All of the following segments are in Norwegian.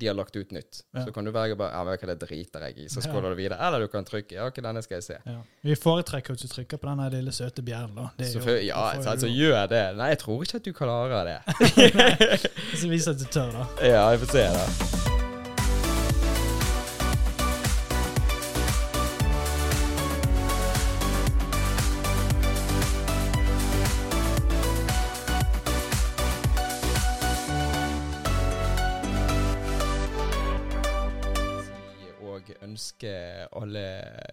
de har lagt ut nytt. Ja. Så kan du velge bare Ja, men hva, det driter jeg i. Så scroller du videre. Eller du kan trykke Ja, ok, denne skal jeg se. Ja. Vi foretrekker at du trykker på den lille søte bjellen, da. Det er jo- ja, så, altså, jo- gjør det. Nei, jeg tror ikke at du klarer det. Så viser at du tør, da. ja, jeg får se, da.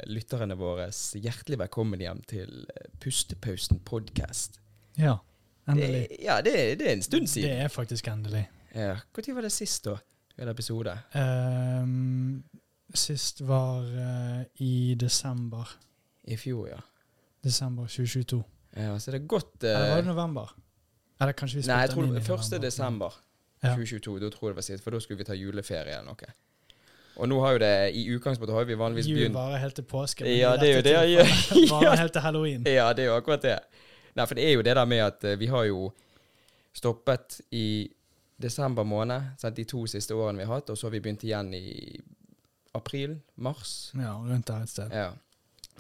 Lytterne våre hjertelig velkommen hjem til Pustepausen podkast. Ja. Endelig. Ja, det, det er en stund siden. Det er faktisk endelig. Ja. Når var det sist, da? En episode? Um, sist var uh, i desember. I fjor, ja. Desember 2022. ja så det er godt uh, Eller var det november? Eller kanskje vi Nei, jeg tror det var 1. desember desember Ja. 2022. Da tror jeg det var sist, for da skulle vi ta juleferie eller noe. Og nå har jo det i utgangspunktet har vi vanligvis begynt Jul varer helt til påske. Ja, det er jo det tilfellet. Varer helt til halloween. Ja, det er jo akkurat det. Nei, for det er jo det der med at eh, vi har jo stoppet i desember måned, sant, de to siste årene vi har hatt, og så har vi begynt igjen i april, mars. Ja, rundt der et sted. Ja.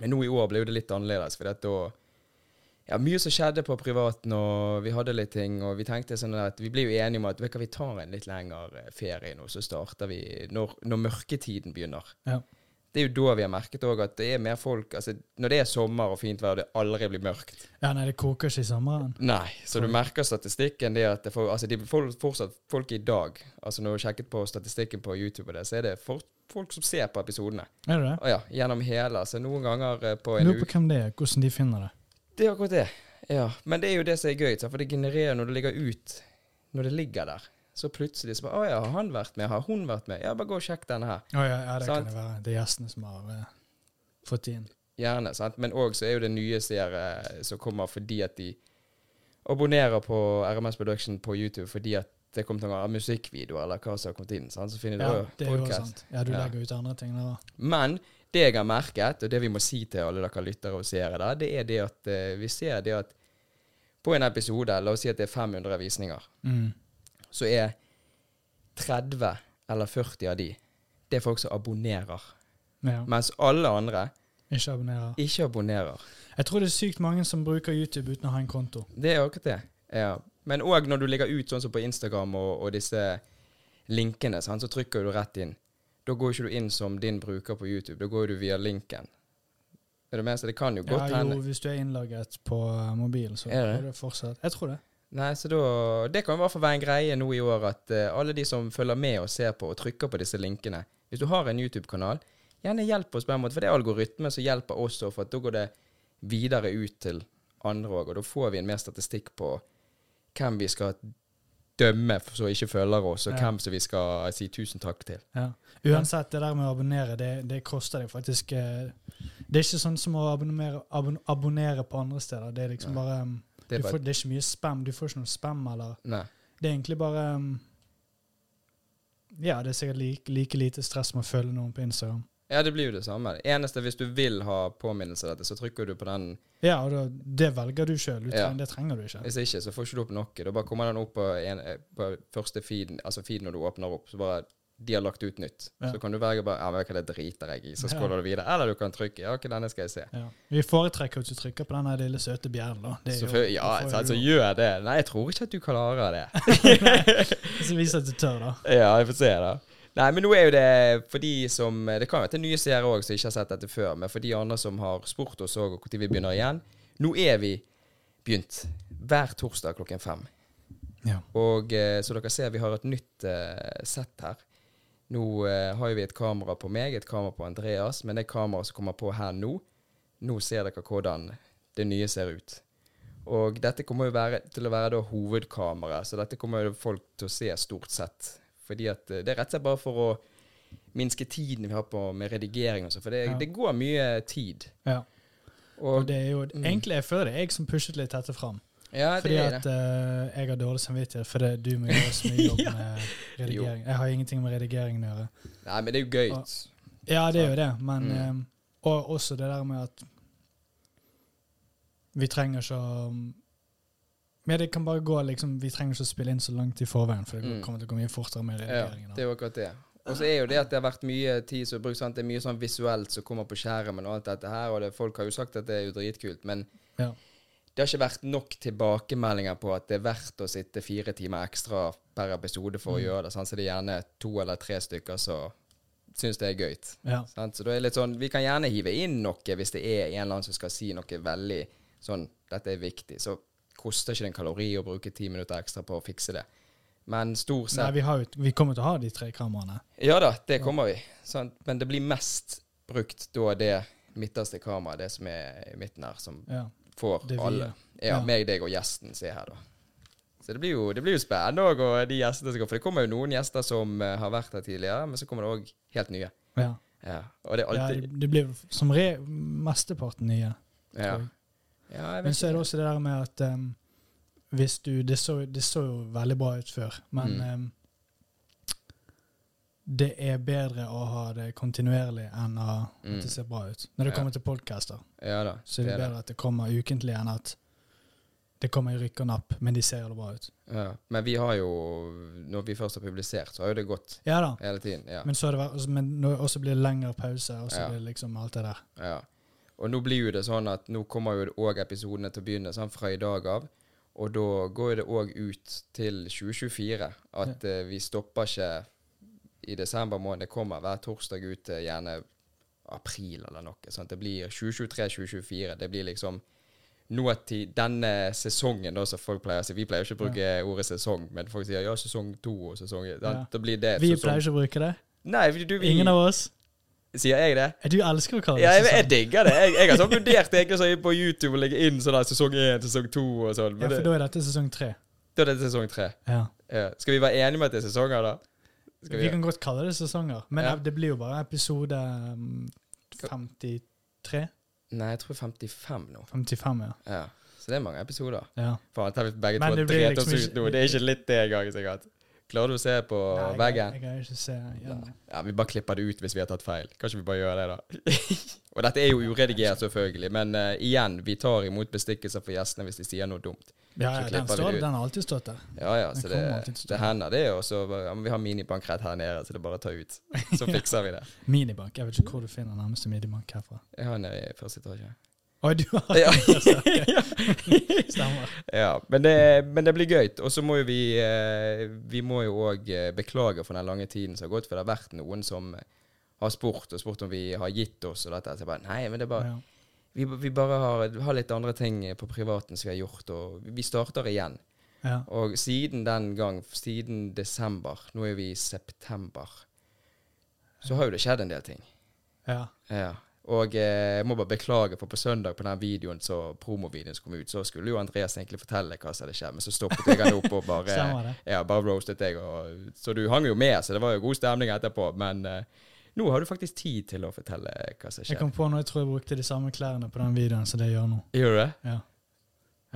Men nå i år ble det litt annerledes, for da ja, mye som skjedde på privaten, og vi hadde litt ting, og vi tenkte sånn at vi ble jo enige om at hva, vi tar en litt lengre ferie nå, så starter vi når, når mørketiden begynner. Ja. Det er jo da vi har merket òg at det er mer folk altså Når det er sommer og fint vær, det aldri blir mørkt Ja, nei, det koker ikke i sommeren. Nei, så du merker statistikken det at det for, altså de, fortsatt folk i dag Altså når du sjekket på statistikken på YouTube, og det, så er det for, folk som ser på episodene. Er det det? Ja, gjennom hele. Altså noen ganger eh, på en Lurer uke på hvem det er, hvordan de finner det. Det er akkurat det. Ja. Men det er jo det som er gøy, for det genererer når det ligger ut Når det ligger der. Så plutselig så bare Å ja, har han vært med? Har hun vært med? Ja, bare gå og sjekk denne her. Å ja, ja, det Sant. kan det være. Det er gjestene som har uh, fått inn. Gjerne. sant? Men òg så er jo det nye seere som kommer fordi at de abonnerer på RMS Production på YouTube fordi at det kom til noen musikkvideoer eller hva som har kommet inn. Sant? Så finner Ja, du det er jo podcast. sant. Ja, du Ja. legger ut andre ting der òg. Men det jeg har merket, og det vi må si til alle dere lyttere og seere, da, det er det at eh, vi ser det at på en episode, la oss si at det er 500 visninger, Mm. så er 30 eller 40 av de, det er folk som abonnerer. Ja. Mens alle andre Ikke abonnerer. ikke abonnerer. Jeg tror det er sykt mange som bruker YouTube uten å ha en konto. Det er akkurat det. Ja. Men òg når du legger ut sånn som på Instagram og, og disse linkene, sant, så trykker du rett inn. Da går ikke du inn som din bruker på YouTube, da går du via linken. Er du med? Så det kan jo godt Ja, hende jo, hvis du er innlagret på eh, mobil, så Er det? du fortsatt Jeg tror det. Nei, så da Det kan i hvert fall være en greie nå i år at uh, alle de som følger med og ser på og trykker på disse linkene Hvis du har en YouTube-kanal, gjerne hjelp oss på en måte, for det er algoritme som hjelper oss, òg, for da går det videre ut til andre òg, og da får vi en mer statistikk på hvem vi skal dømme for så ikke følger oss, og Ja. hvem som vi skal si tusen takk til. Ja. Uansett, det der med å abonnere, det, det koster deg faktisk eh, Det er ikke sånn som å abonnere, abon, abonnere på andre steder. Det er liksom Nei. bare um, Det er du bare får, det er ikke mye spam. Du får ikke noe spam eller Nei. Det er egentlig bare um, Ja, det er sikkert like, like lite stress med å følge noen på Instagram. Ja, det blir jo det samme. Det eneste hvis du vil ha påminnelse av dette, så trykker du på den Ja, og da, det velger du sjøl. Ja. Det trenger du ikke. Hvis ikke, så får ikke du opp noe. Da bare kommer den opp på, en, eh, på første feed, altså feed når du åpner opp. Så bare de har lagt ut nytt. Ja. Så kan du velge bare Ja, men hva, det driter jeg i. Så Ja. du videre. Eller du kan trykke Ja, ok, denne skal jeg se. Ja. Vi foretrekker at du trykker på den lille søte bjellen. da. Det er jo- Ja, så, altså, gjør det. Nei, jeg tror ikke at du klarer det. Så viser at du tør, da. ja, jeg får se, da. Nei, men nå er jo det for de som Det kan jo være nye seere òg som ikke har sett dette før, men for de andre som har spurt oss òg når vi begynner igjen Nå er vi begynt hver torsdag klokken fem. Ja. Og eh, så dere ser, vi har et nytt uh, sett her. Nå uh, har vi et kamera på meg, et kamera på Andreas, men det kameraet som kommer på her nå, nå ser dere hvordan det nye ser ut. Og dette kommer jo være, til å være da hovedkamera, så dette kommer jo folk til å se stort sett. Fordi at eh, det er rett og slett bare for å minske tiden vi har på med redigering og sånn, for det, Ja. det går mye tid. Ja. Og, Og det er jo Mm. egentlig jeg føler det er jeg som pushet litt dette fram. ja, Fordi at uh, jeg har dårlig samvittighet fordi du må gjøre så mye jobb med redigering. Jeg har ingenting med redigeringen å gjøre. Nei, men det er jo gøy. Og- Ja, det er jo det, men Mm. um, Og også det der med at vi trenger ikke å Men det kan bare gå liksom, Vi trenger ikke å spille inn så langt i forveien, for det Mm. kommer til å gå mye fortere med Ja, det er jo akkurat det. Og så er jo det at det har vært mye tid som er brukt, sant? det er mye sånn visuelt som kommer på skjermen og alt dette her, og det, folk har jo sagt at det er jo dritkult, men Ja. det har ikke vært nok tilbakemeldinger på at det er verdt å sitte fire timer ekstra per episode for å Mm. gjøre det, sant? så det er gjerne to eller tre stykker som syns det er gøy. Ja. Så da er det litt sånn, Vi kan gjerne hive inn noe hvis det er en eller annen som skal si noe veldig sånn Dette er viktig. Så koster ikke det en kalori å bruke ti minutter ekstra på å fikse det. Men stort Nei, sett vi, har vi kommer til å ha de tre kameraene. Ja da, det kommer vi. Sant? Men det blir mest brukt da det midterste kameraet, det som er i midten her, som Ja. får alle. Ja, ja. meg, deg og gjesten se her, da. Så det blir jo, det blir jo spennende òg, og de gjestene som går. For det kommer jo noen gjester som eh, har vært her tidligere, men så kommer det òg helt nye. Ja. Ja, og det er alltid ja, det blir som re mesteparten nye. Tror jeg. ja jeg Men så er det også det der med at um, hvis du det så, det så jo veldig bra ut før, men Mm. um, det er bedre å ha det kontinuerlig enn å, Mm. at det ser bra ut. Når det Ja. kommer til podcaster, Ja da. så er det, det det. bedre at det kommer ukentlig enn at det kommer i rykk og napp, men de ser det bra ut. Ja. Men vi har jo, når vi først har publisert, så har jo det gått Ja hele tiden. Ja. men så, det vært, men også blir det lengre pause, og så Ja. blir det liksom alt det der. Ja. Og nå blir jo det sånn at nå kommer jo òg episodene til å begynne sånn fra i dag av. Og da går det òg ut til 2024. At eh, vi stopper ikke i desember måned. Det kommer hver torsdag ut til gjerne april eller noe. Sånn. Det blir 2023-2024. Det blir liksom noe til denne sesongen, da, som folk pleier å si. Vi pleier ikke å bruke ordet sesong, men folk sier ja, sesong to og sesong Ja. Da blir det Vi sesong pleier ikke å bruke det. Nei, du, vi, Ingen av oss. Sier jeg det? Du elsker å kalle Ja, det jeg, jeg digger det. Jeg, jeg har sånn vurdert egentlig så på YouTube å legge inn sånn sesong én, sesong to og sånn. Ja, for da er dette sesong tre. da er dette sesong tre. Ja. Ja. Skal vi være enige med at det er sesonger, da? Skal Vi kan godt kalle det sesonger, men Ja. det blir jo bare episode um, 53? Nei, jeg tror 55 nå. 55, ja. Ja. Så det er mange episoder. ja. Faen, tenk vi begge to oss liksom ut nå. Det er ikke litt det engang, sikkert. Klarer du å se på Nei, jeg, veggen? Jeg kan ikke se gjennom. Ja, Vi bare klipper det ut hvis vi har tatt feil. Kanskje vi bare gjør det, da. og dette er jo uredigert, selvfølgelig, men uh, igjen, vi tar imot bestikkelser for gjestene hvis de sier noe dumt. Ja, ja, den, står, den har alltid stått der. Ja, ja, så det, det hender det. Og så ja, vi har minibank rett her nede, så det er bare å ta ut. Så fikser vi det. Minibank. Jeg vet ikke hvor du finner nærmeste minibank herfra. Jeg har nede i første etasje. Oi, du har Ja. Stemmer. ja, men det, men det blir gøy. Og så må jo vi eh, Vi må jo òg beklage for den lange tiden som har gått, for det har vært noen som har spurt og spurt om vi har gitt oss og dette. Så jeg bare Nei, men det er bare Ja. Vi, vi bare har, har litt andre ting på privaten som vi har gjort, og vi starter igjen. Ja. Og siden den gang, siden desember, nå er vi i september, så har jo det skjedd en del ting. ja. Ja. Og eh, jeg må bare beklage, for på søndag på den videoen så promovideoen som kom ut, så skulle jo Andreas egentlig fortelle hva som hadde skjedd, men så stoppet jeg han opp og bare ja, bare roastet deg. Og, så du hang jo med, så det var jo god stemning etterpå. Men eh, nå har du faktisk tid til å fortelle hva som Jeg kom på når jeg tror jeg brukte de samme klærne på den videoen som det jeg gjør nå. Gjør du det? Ja.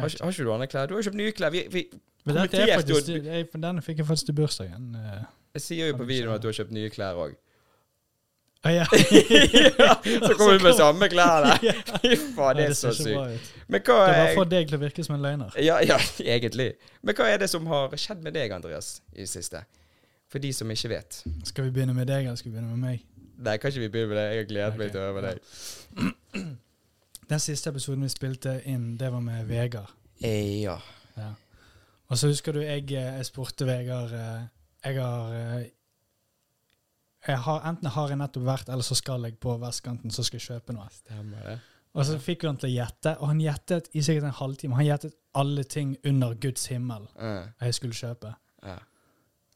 Har, har ikke du andre klær? Du har kjøpt nye klær. Vi, vi, Men er faktisk, jeg, denne fikk jeg faktisk til bursdagen. eh. jeg sier jo på videoen at du har kjøpt nye klær òg. Ja. så kommer vi med samme klærne! Fy faen, det er så sykt. Men hva Det var for deg til å virke som en løgner. Ja, ja, egentlig. Men hva er det som har skjedd med deg, Andreas, i det siste? For de som ikke vet. Skal vi begynne med deg, eller skal vi begynne med meg? Nei, kan ikke vi begynne med deg? Jeg har gledet meg til å høre med deg. Den siste episoden vi spilte inn, det var med Vegard. Eh, ja. Ja. Og så husker du jeg, eh, jeg spurte Vegard eh, Jeg har eh, har, Enten har jeg nettopp vært, eller så skal jeg på vestkanten, så skal jeg kjøpe noe. Stemmer det. Og så fikk vi han til å gjette, og han gjettet i sikkert en halvtime. Han gjettet alle ting under Guds himmel Uh, jeg skulle kjøpe. Uh.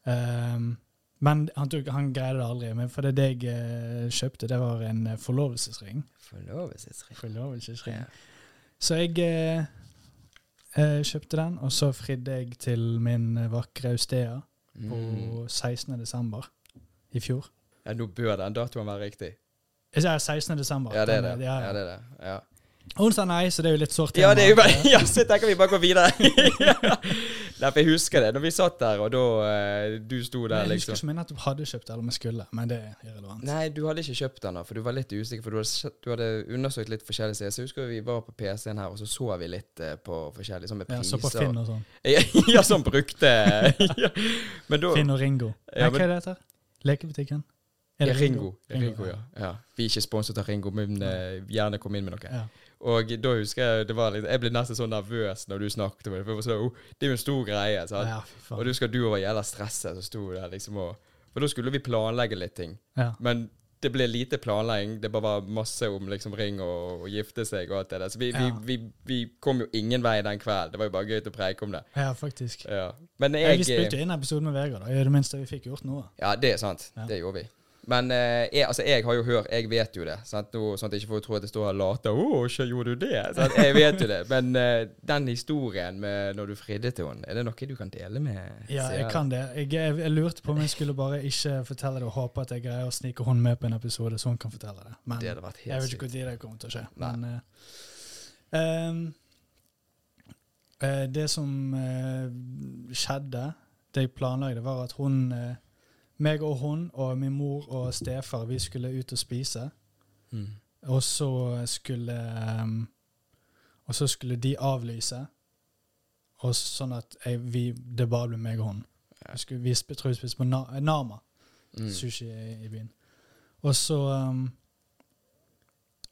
Um, men han, tok, han greide det aldri. Men for det jeg eh, kjøpte, det var en eh, forlovelsesring. Forlovelsesring. Forlovelsesring. Ja. Så jeg eh, eh, kjøpte den, og så fridde jeg til min vakre Austea på Mm. 16. desember i fjor. Ja, nå bør den datoen være riktig. Sier 16. desember. Ja, det er det. ja, Ja, ja. det er det. Ja. Sa nei, så det er jo litt sårt. Ja, det er jo bare, ja, så jeg tenker vi bare går videre. Nei, for jeg husker det, når vi satt der, og da eh, du sto Men der, Jeg husker liksom. ikke om jeg nettopp hadde kjøpt eller om jeg skulle, men det er irrelevant. Nei, du hadde ikke kjøpt den, da, for du var litt usikker. For du hadde, du hadde undersøkt litt forskjellige steder. Så jeg husker vi var på PC-en her, og så så vi litt eh, på forskjellige sånn med Ja, så på Finn og sånn. Ja, ja, sånn brukte ja. Men da Finn og Ringo. Ja, Nei, hva er det heter? Lekebutikken? Ja, Ringo. Ringo, ja. ja. Vi er ikke sponset av Ringo, men uh, gjerne kom inn med noe. Ja. Og da husker jeg det var litt, jeg ble nesten så nervøs når du snakket om det. For jeg sånn, oh, det er jo en stor greie. Og du husker du var jævla stresset, som sto der liksom og For da skulle vi planlegge litt ting. Men det ble lite planlegging. Det bare var masse om liksom ring og, og gifte seg og alt det der. Så vi, Ja. vi, vi, vi kom jo ingen vei den kvelden. Det var jo bare gøy å preike om det. ja, faktisk. Ja. Men jeg vi spilte inn en episode med Vegard, da. I det minste vi fikk gjort noe. Ja, det er sant. Ja. Det gjorde vi. Men eh, jeg, altså, jeg har jo hørt Jeg vet jo det. Sant? Nå, sånn at jeg ikke får tro at jeg står og later. 'Å, ikke gjorde du det?' Sant? Jeg vet jo det. Men eh, den historien med når du fridde til henne, er det noe du kan dele med Ja, jeg kan det. Jeg, jeg, jeg lurte på om jeg skulle bare ikke fortelle det, og håpe at jeg greier å snike henne med på en episode, så hun kan fortelle det. Men Det jeg vet ikke når det kommer til å skje. Men eh, um, eh, det som eh, skjedde, det jeg planlagde, var at hun eh, meg og hun og min mor og stefar vi skulle ut og spise. Mm. Og så skulle ehm, Og så skulle de avlyse. Og sånn at jeg, vi, det bare ble meg og hun. Vi, skulle, vi tror vi spiste på Na Nama Mm. sushi i, i byen. Og så um,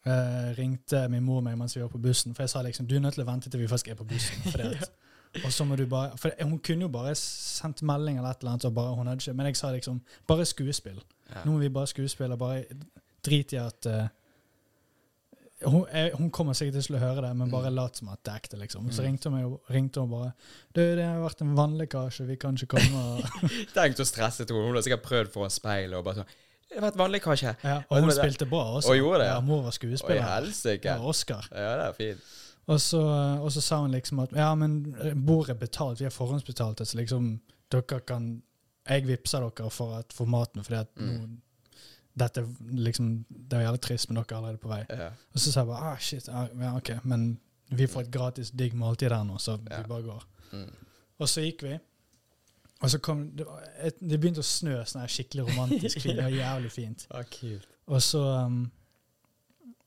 uh, ringte min mor meg mens vi var på bussen, for jeg sa liksom du er nødt til å vente til vi faktisk er på bussen. For det at Og så må du bare For hun kunne jo bare sendt melding eller et eller annet, og bare, hun hadde ikke, men jeg sa liksom bare skuespill. Ja. Nå må vi bare skuespille. Bare drit i at uh, hun, jeg, hun kommer sikkert til å høre det, men bare Mm. lat som at det er ekte. liksom. Så Mm. ringte hun meg ringte hun bare Du, det har vært en vannlekkasje, vi kan ikke komme. Og, Tenk så stresset hun. Hun har sikkert prøvd foran speilet og bare sånn Det har vært vanlig, kanskje. ja, og hun spilte bra også. Og gjorde det, ja. Mor var skuespiller. helsike. Ja, Oscar. Ja, det er fint. Og så, og så sa hun liksom at ja, men bordet er betalt, vi har forhåndsbetalt det, så liksom dere kan Jeg vippser dere for, at, for maten, fordi at Mm. nå dette liksom, Det er jævlig trist, men dere er allerede på vei. Ja. Og så sa jeg bare ah, shit, ah, ja, ok, men vi får et gratis digg måltid der nå, så Ja. vi bare går. Mm. Og så gikk vi. Og så kom det, et, det begynte å snø, sånn skikkelig romantisk. fint, Det var jævlig fint. Ah. Og så um,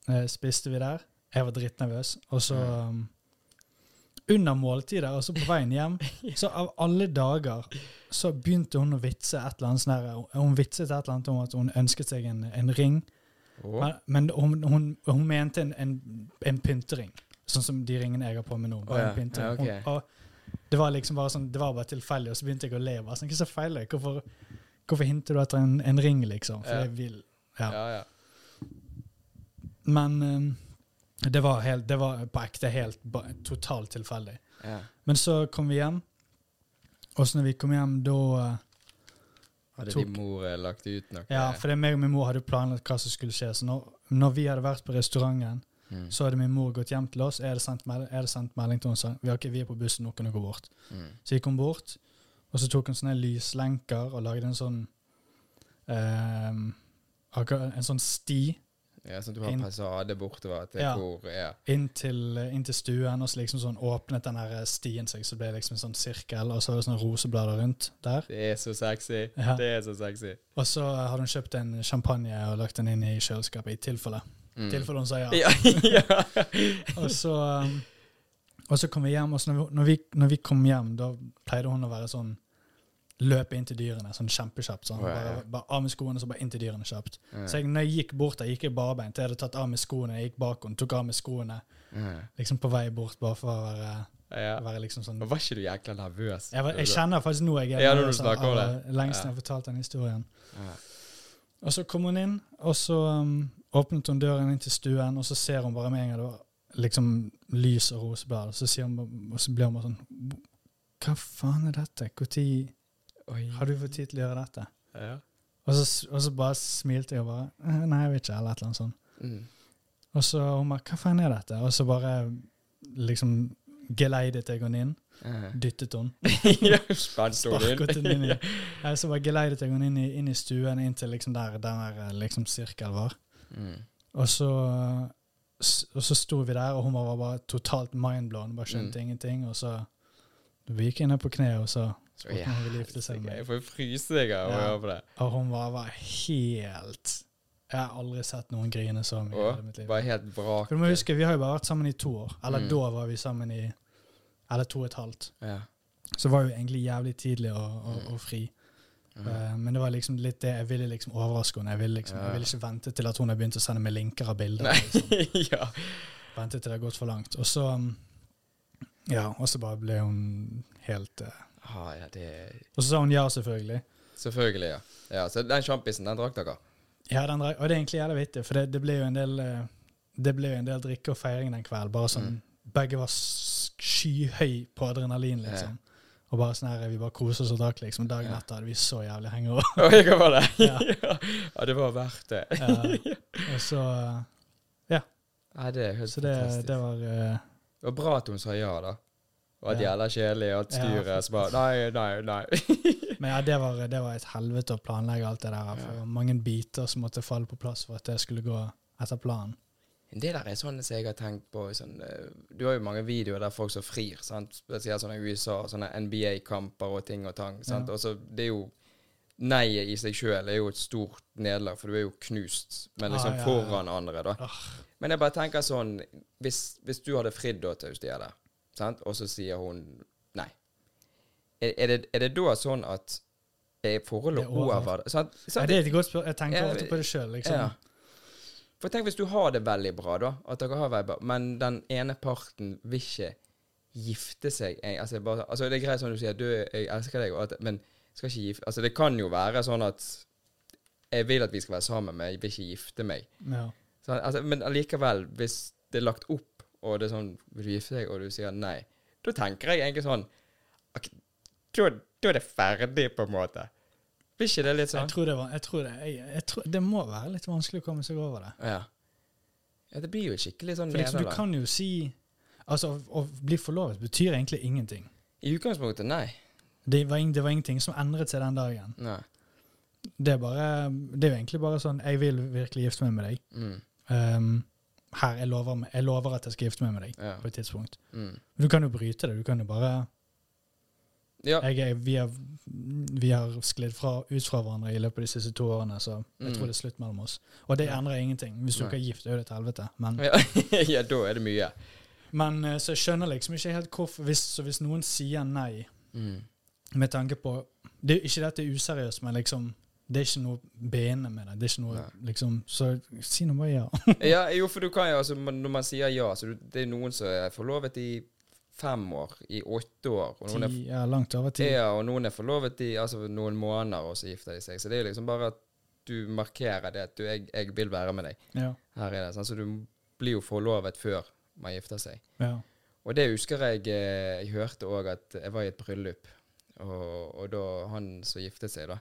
eh, spiste vi der. Jeg var drittnervøs. Og så Ja. um, Under måltidet, og så på veien hjem, så av alle dager så begynte hun å vitse et eller annet sånn her. Hun vitset et eller annet om at hun ønsket seg en, en ring, Oh. men, men hun, hun, hun mente en, en, en pyntering. Sånn som de ringene jeg har på meg nå. Bare oh, ja, en pyntering. ja, okay. Hun- det var liksom bare sånn, det var bare tilfeldig, og så begynte jeg å le. Bare sånn, Hva så feil. Hvorfor, hvorfor hinter du etter en, en ring, liksom? For Ja. jeg vil ja. ja, ja. Men um, det, var helt, det var på ekte helt totalt tilfeldig. ja. Men så kom vi hjem, og så når vi kom hjem, da uh, Hadde Tok- din mor eh, lagt ut noe? Ja, for det meg og min mor hadde planlagt hva som skulle skje. Så når, når vi hadde vært på restauranten, Mm. så hadde min mor gått hjem til oss. Jeg hadde sendt, meld er det sendt melding til henne og sa vi, vi er på bussen, nå kan du gå bort. Mm. Så gikk hun bort, og så tok hun sånne lyslenker og lagde en sånn um, En sånn sti Ja, sånn at du har Inn- passade bortover til Ja. hvor ja. inn til, inn til stuen, og så liksom sånn åpnet den her stien seg, så ble det liksom en sånn sirkel, og så var det sånne roseblader rundt der. Det er så sexy. Ja. Det er så sexy. Og så hadde hun kjøpt en champagne og lagt den inn i kjøleskapet, i tilfelle. Mm. Tilfelle hun sa ja. Ja. Og så, um, og så kom vi hjem, og når, vi, når vi kom hjem, da pleide hun å være sånn Løpe inn til dyrene sånn kjempekjapt. Sånn. Å, ja, ja. Bare, bare av med skoene, så bare inn til dyrene kjapt. Ja. Så jeg, når jeg gikk bort der, gikk jeg barbeint. Jeg hadde tatt av meg skoene, jeg gikk bak henne, tok av meg skoene. Liksom på vei bort, bare for å være, ja. være liksom sånn Var ikke du jækla nervøs? jeg, var, jeg kjenner faktisk nå jeg er Ja, nervøs av- av- det. Lengst Ja. jeg har fortalt den historien. Ja. Og så kom hun inn, og så um, åpnet hun døren inn til stuen, og så ser hun bare med en gang det var liksom lys og roseblader. Så sier hun, og så blir hun bare sånn Hva faen er dette? Når Oi. har du fått tid til å gjøre dette? Ja. Og så, og så bare smilte jeg og bare «Eh, Nei, jeg vet ikke. Eller et eller annet sånt. Mm. Og så hun bare Hva faen er dette? Og så bare liksom geleidet jeg henne inn. Uh. Dyttet hun Sparket henne inn i ja, Så bare geleidet jeg henne inn, i- inn i stuen, inn til liksom der den der liksom sirkel var. Mm. Og så og så sto vi der, og hun var bare totalt mindblown. Bare skjønte ingenting. Og så vi gikk ned på kne, og Så spurte om hun ville gifte seg med meg. Jeg får fryse deg av å høre på det. Og hun var, var helt Jeg har aldri sett noen grine så mye i hele mitt liv. bare helt brak. For du må huske, Vi har jo bare vært sammen i to år. Eller Mm. da var vi sammen i Eller to og et halvt. Ja. Så var jo egentlig jævlig tidlig og, og, Mm. og fri. Mhm. Eh, men det var liksom litt det jeg ville liksom overraske henne. Jeg ville, liksom, Ja. jeg ville ikke vente til at hun har begynt å sende meg linker av bilder. Nei, Liksom. ja. Vente til det har gått for langt. Og så um, Ja, og så bare ble hun helt eh, Ah, ja, det Og så sa hun ja, selvfølgelig. Selvfølgelig, ja. ja. Så den sjampisen, den drakk dere? Ja, den, drakk, og det er egentlig jævlig vittig, for det, det ble jo en del eh, Det ble jo en del drikke og feiring den kvelden. Bare sånn Mm. Begge var skyhøy på adrenalin, liksom. Og bare sånn her, vi bare koser oss og drakk, liksom. Dagen Ja. etter hadde vi så jævlig hangover. Oh, hva var det? Ja. ja, det var verdt det. Ja. Og så Ja. Nei, det er helt Så det, fantastisk. det var uh, Det var bra at hun sa ja, da. Og at jævla kjedelig og at Ja, styret så bare Nei, nei, nei. Men ja, det var, det var et helvete å planlegge alt det der. For Ja. mange biter som måtte falle på plass for at det skulle gå etter planen. Det der er sånn som jeg har tenkt på sånn, eh, Du har jo mange videoer der folk som frir, sant? spesielt sånne USA, sånne NBA-kamper og ting og tang. Sant? Ja. Og så det er jo Neiet i seg sjøl er jo et stort nederlag, for du er jo knust, men liksom Ah, ja, ja. foran andre, da. Ah. Men jeg bare tenker sånn Hvis, hvis du hadde fridd da til Austerie, sant, og så sier hun nei, er, er, det, er det da sånn at er forholdet Det er over. over? Sant? Nei, det er et godt spørsmål. Jeg tenker Ja, ofte på det sjøl, liksom. Ja. For tenk hvis du har det veldig bra, da, at dere har veldig bra, men den ene parten vil ikke gifte seg altså, bare, altså, Det er greit som du sier, du, jeg elsker deg, at, men skal ikke gifte Altså, det kan jo være sånn at jeg vil at vi skal være sammen, men jeg vil ikke gifte meg. Ja. Så, altså, men allikevel, hvis det er lagt opp, og det er sånn Vil du gifte deg? Og du sier nei, da tenker jeg egentlig sånn Da da er det ferdig, på en måte. Blir ikke det litt sånn? Jeg tror det var jeg tror det, jeg, jeg tror, det må være litt vanskelig å komme seg over det. Ja. ja. Det blir jo skikkelig sånn For liksom, du kan jo si Altså, å, å bli forlovet betyr egentlig ingenting. I utgangspunktet, nei. Det var, det var ingenting som endret seg den dagen. nei. Det er bare Det er jo egentlig bare sånn Jeg vil virkelig gifte meg med deg. Mm. Um, her, jeg lover, jeg lover at jeg skal gifte meg med deg Ja. på et tidspunkt. Mm. Du kan jo bryte det. Du kan jo bare ja. jeg, vi, har, vi har sklidd fra, ut fra hverandre i løpet av de siste to årene, så jeg Mm. tror det er slutt mellom oss. Og det endrer ingenting. Hvis du ikke er gift, er det et helvete. Men, Ja. ja, da er det mye. men eh, så jeg skjønner liksom ikke helt hvorfor hvis, Så hvis noen sier nei Mm. med tanke på det, Ikke dette er useriøst, men liksom det er ikke noe bene med det. Det er ikke noe, Nei. liksom, Så si nå bare ja. ja, jo, for du kan jo altså Når man sier ja, så du, det er noen som er forlovet i fem år, i åtte år, og noen er Ti, ja, langt over ti. Ja, og noen er forlovet i altså, noen måneder, og så gifter de seg. Så det er liksom bare at du markerer det at du, jeg, jeg vil være med deg. Ja, Her er det, sånn, Så du blir jo forlovet før man gifter seg. ja. Og det husker jeg eh, Jeg hørte òg at jeg var i et bryllup, og, og da han som giftet seg, da,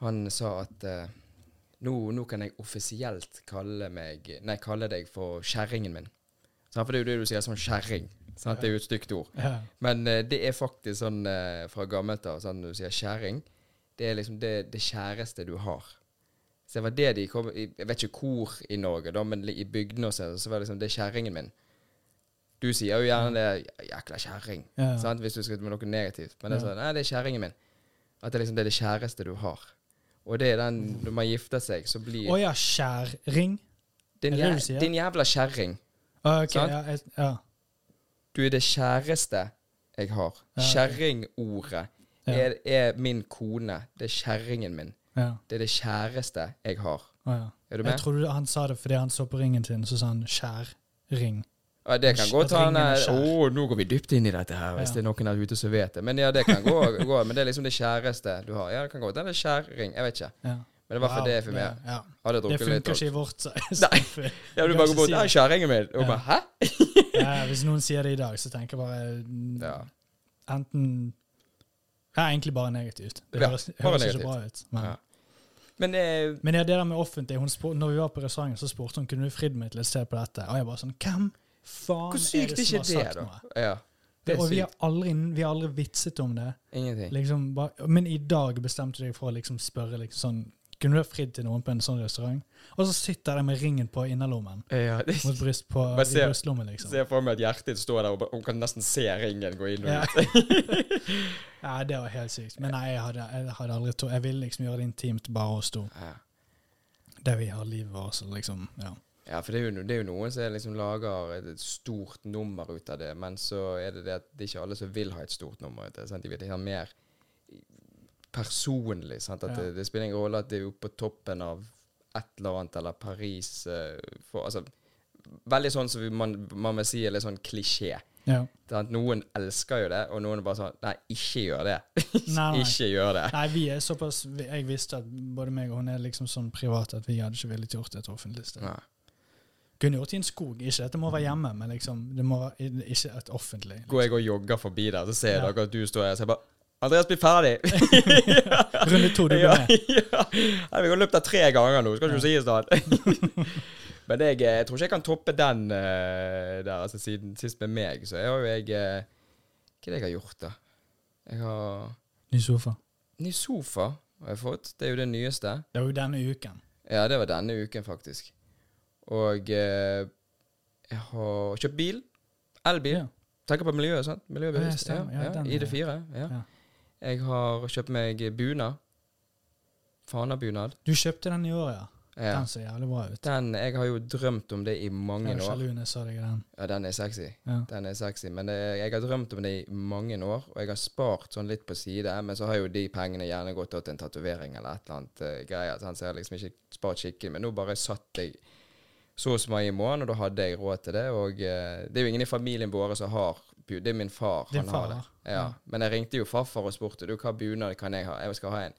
han sa at eh, nå, nå kan jeg offisielt kalle meg Nei, kalle deg for kjerringen min. Sant? For det er jo det du sier, sånn kjerring. Ja. Det er jo et stygt ord. ja. Men eh, det er faktisk sånn eh, fra gammelt av, sånn du sier kjerring, det er liksom det, det kjæreste du har. Så det var det de kom Jeg vet ikke hvor i Norge, da, men i bygdene og sånn, så var det liksom Det er kjerringen min. Du sier jo gjerne det Jækla kjerring. Ja. Hvis du skal med noe negativt. Men det er sånn Nei, det er kjerringen min. At det er liksom det, det kjæreste du har. Og det er den Når man gifter seg, så blir Å ja, skjæring? din, jæ din jævla kjerring. Ah, ok, Sant? ja, jeg, ja, Du er det kjæreste jeg har. Ja. Kjerringordet er, er min kone. Det er kjerringen min. ja. Det er det kjæreste jeg har. Er du med? Jeg trodde han sa det fordi han så på ringen sin, så sa han skjæring. Ja, det kan godt hende oh, nå går vi dypt inn i dette her, hvis Ja. det er noen der ute som vet det. Men ja, det kan gå, gå. Men det er liksom det kjæreste du har. Ja, det kan gå. Den er kjæring. Jeg vet ikke. Ja. Men det var for Wow, det for meg. Ja. Hadde Det drukket litt. funker ikke i vårt samfunn. Ja, du bare går bort det. kjerringen min. Og Ja. bare Hæ? Ja, hvis noen sier det i dag, så tenker jeg bare mm, Ja. enten Ja, egentlig bare negativt. Det Ja, høres, bare høres ikke bra ut. Men, Ja. Men eh, men ja, det der med offentlig hun spør, Når vi var på restauranten, så spurte hun kunne du fridd meg til å se på dette. Og jeg bare sånn Hvem faen hvor sykt er det som har sagt det, noe? Ja. Det er og vi har, aldri, vi har aldri vitset om det. Ingenting. Liksom, bare, men i dag bestemte du deg for å liksom spørre liksom sånn Kunne du ha fridd til noen på en sånn restaurant? Og så sitter de med ringen på innerlommen. Ja, det, Mot bryst på, ser, i brystlommen, liksom. Se for meg at hjertet ditt står der, og hun kan nesten se ringen gå inn og Ja. ut. ja, det var helt sykt. Men nei, jeg hadde, jeg hadde aldri to Jeg ville liksom gjøre det intimt, bare oss to. Ja. Der vi har livet vårt, så liksom Ja. Ja, for det er, jo, det er jo noen som liksom lager et, stort nummer ut av det, men så er det det at det er ikke alle som vil ha et stort nummer ut av det. Sant? De vil ha mer personlig. Sant? At Ja. det, det spiller ingen rolle at det er oppe på toppen av et eller annet, eller Paris eh, for, altså, Veldig sånn som man, man vil si er litt sånn klisjé. ja. Noen elsker jo det, og noen er bare sånn Nei, ikke gjør det. Nei, nei. ikke gjør det. Nei, vi er såpass Jeg visste at både meg og hun er liksom sånn private at vi hadde ikke villet gjort det et offentlig sted. Nei. Kunne gjort i en skog. Ikke at det må være hjemme, men liksom det må være ikke et offentlig. Går jeg og jogger forbi der, så ser Ja. dere at du står her, så jeg bare Andreas, bli ferdig! Runde to, du blir med. ja. Vi har løpt der tre ganger nå, skal ikke Ja. i stad. Men jeg, jeg tror ikke jeg kan toppe den uh, der, altså siden sist med meg. Så jeg har jo jeg uh, Hva er det jeg har gjort, da? Jeg har Ny sofa. Ny sofa har jeg fått. Det er jo det nyeste. Det var jo denne uken. Ja, det var denne uken, faktisk. Og eh, jeg har kjøpt bil. Elbil. Ja. Tenker på miljøet, sant? Miljøbevisst. Ja, Ja. Ja, ja, ID4. Ja. Jeg har kjøpt meg bunad. Fanabunad. Du kjøpte den i år, ja. Den ser jævlig bra ut. Den, jeg har jo drømt om det i mange år. sjalu sa deg den. Ja, den er sexy. Den er sexy. Men det, jeg har drømt om det i mange år, og jeg har spart sånn litt på side. Men så har jo de pengene gjerne gått til en tatovering eller et eller annet uh, greier. Så jeg har liksom ikke spart skikkelig. Men nå bare satt jeg så og så mange i måneden, og da hadde jeg råd til det. Og eh, det er jo ingen i familien vår som har bunad. Det er min far. Din han far har det. Ja. Ja. Men jeg ringte jo farfar og spurte du, hva bunad kan jeg ha. Jeg skal ha en.